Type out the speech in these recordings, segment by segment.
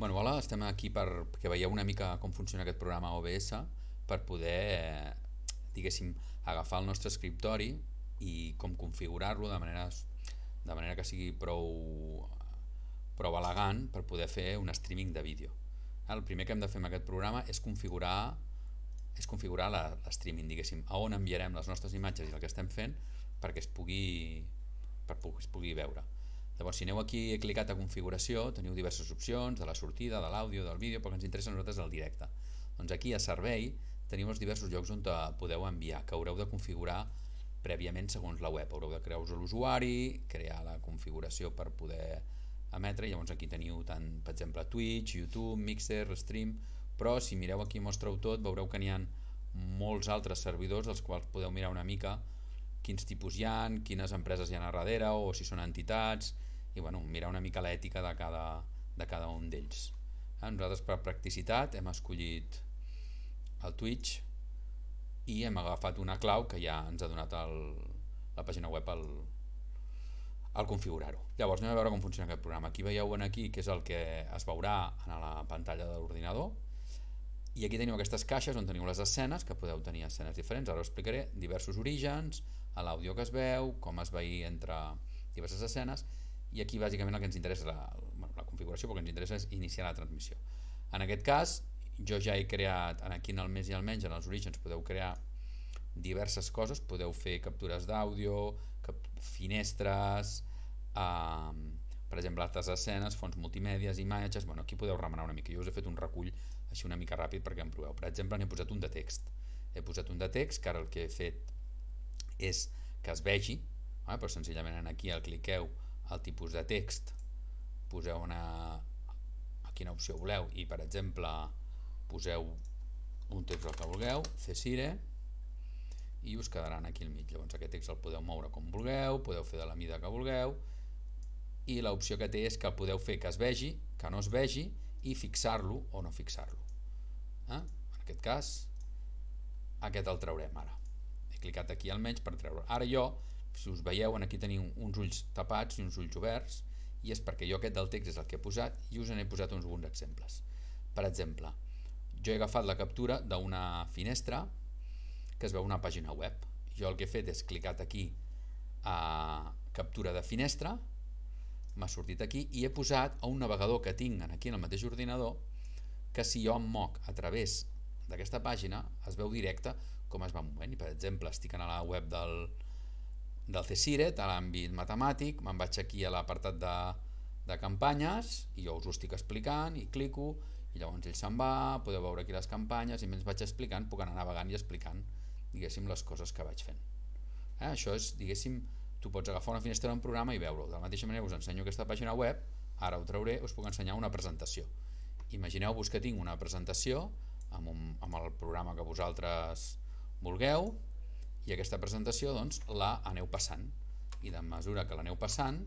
Bueno, hola, estem aquí per que veieu una mica com funciona aquest programa OBS per poder, eh, diguéssim, agafar el nostre escriptori i com configurar-lo de manera, de manera que sigui prou, prou elegant per poder fer un streaming de vídeo. El primer que hem de fer amb aquest programa és configurar és configurar l'streaming, diguéssim, a on enviarem les nostres imatges i el que estem fent perquè es pugui, per es pugui veure. Llavors, si aneu aquí he clicat a configuració, teniu diverses opcions, de la sortida, de l'àudio, del vídeo, però que ens interessa a nosaltres el directe. Doncs aquí a servei teniu els diversos llocs on podeu enviar, que haureu de configurar prèviament segons la web. Haureu de crear-vos l'usuari, crear la configuració per poder emetre, llavors aquí teniu tant, per exemple, Twitch, YouTube, Mixer, Stream, però si mireu aquí mostreu tot, veureu que n'hi ha molts altres servidors dels quals podeu mirar una mica quins tipus hi han, quines empreses hi ha a darrere o si són entitats, i bueno, mirar una mica l'ètica de cada, de cada un d'ells. Eh? Nosaltres per practicitat hem escollit el Twitch i hem agafat una clau que ja ens ha donat el, la pàgina web al, al configurar-ho. Llavors anem a veure com funciona aquest programa. Aquí veieu en aquí que és el que es veurà en la pantalla de l'ordinador i aquí teniu aquestes caixes on teniu les escenes, que podeu tenir escenes diferents, ara us explicaré diversos orígens, l'àudio que es veu, com es veia entre diverses escenes i aquí bàsicament el que ens interessa la, bueno, la configuració, perquè ens interessa és iniciar la transmissió. En aquest cas, jo ja he creat, aquí en el més i el menys, en els orígens, podeu crear diverses coses, podeu fer captures d'àudio, cap, finestres, eh, per exemple, altres escenes, fons multimèdies, imatges, bueno, aquí podeu remenar una mica. Jo us he fet un recull així una mica ràpid perquè em proveu. Per exemple, n'he posat un de text. He posat un de text que ara el que he fet és que es vegi, eh, però senzillament aquí el cliqueu el tipus de text. Poseu una a quina opció voleu. I per exemple poseu un text el que vulgueu cesire i us quedaran aquí al mig. Llavors aquest text el podeu moure com vulgueu podeu fer de la mida que vulgueu i l'opció que té és que el podeu fer que es vegi que no es vegi i fixar-lo o no fixar-lo. Eh? en aquest cas aquest el traurem ara. He clicat aquí almenys per treure ara jo si us veieu, aquí teniu uns ulls tapats i uns ulls oberts, i és perquè jo aquest del text és el que he posat i us n'he posat uns bons exemples. Per exemple, jo he agafat la captura d'una finestra que es veu una pàgina web. Jo el que he fet és clicat aquí a captura de finestra, m'ha sortit aquí i he posat a un navegador que tinc aquí en el mateix ordinador que si jo em moc a través d'aquesta pàgina es veu directe com es va movent i per exemple estic a la web del, del CSIRET a l'àmbit matemàtic, me'n vaig aquí a l'apartat de, de campanyes i jo us ho estic explicant i clico i llavors ell se'n va, podeu veure aquí les campanyes i mentre vaig explicant puc anar navegant i explicant diguéssim les coses que vaig fent. Eh? això és, diguéssim, tu pots agafar una finestra d'un programa i veure-ho, de la mateixa manera us ensenyo aquesta pàgina web, ara ho trauré us puc ensenyar una presentació. Imagineu-vos que tinc una presentació amb, un, amb el programa que vosaltres vulgueu i aquesta presentació doncs, la aneu passant. I de mesura que l'aneu passant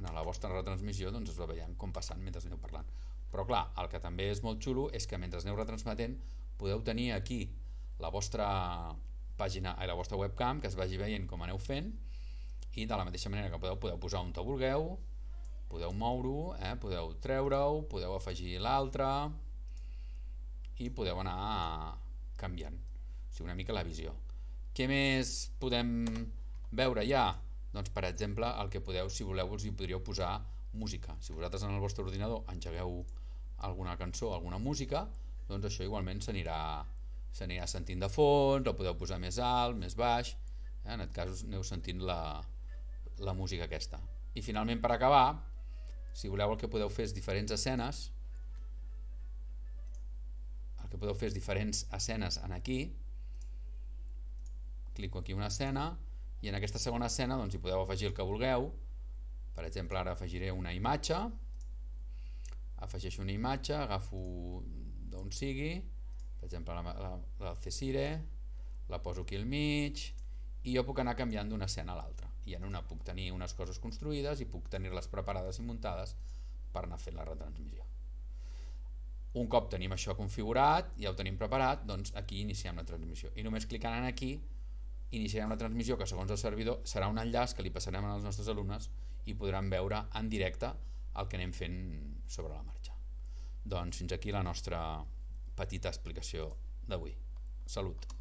en la vostra retransmissió doncs, es va veient com passant mentre aneu parlant. Però clar, el que també és molt xulo és que mentre aneu retransmetent podeu tenir aquí la vostra pàgina i la vostra webcam que es vagi veient com aneu fent i de la mateixa manera que podeu, podeu posar on te vulgueu podeu moure-ho, eh? podeu treure-ho podeu afegir l'altre i podeu anar canviant. O sigui, una mica la visió què més podem veure ja? Doncs per exemple el que podeu, si voleu, us hi podríeu posar música. Si vosaltres en el vostre ordinador engegueu alguna cançó, alguna música, doncs això igualment s'anirà sentint de fons, o podeu posar més alt, més baix, eh? en aquest cas aneu sentint la, la música aquesta. I finalment per acabar, si voleu el que podeu fer és diferents escenes, el que podeu fer és diferents escenes en aquí, clico aquí una escena i en aquesta segona escena doncs, hi podeu afegir el que vulgueu. Per exemple ara afegiré una imatge. Afegeixo una imatge agafo d'on sigui. Per exemple la, la, la Cesire la poso aquí al mig i jo puc anar canviant d'una escena a l'altra. I en una puc tenir unes coses construïdes i puc tenir-les preparades i muntades per anar fent la retransmissió. Un cop tenim això configurat ja ho tenim preparat doncs aquí iniciem la transmissió. I només clicant aquí iniciarem la transmissió que segons el servidor serà un enllaç que li passarem als nostres alumnes i podran veure en directe el que anem fent sobre la marxa. Doncs fins aquí la nostra petita explicació d'avui. Salut!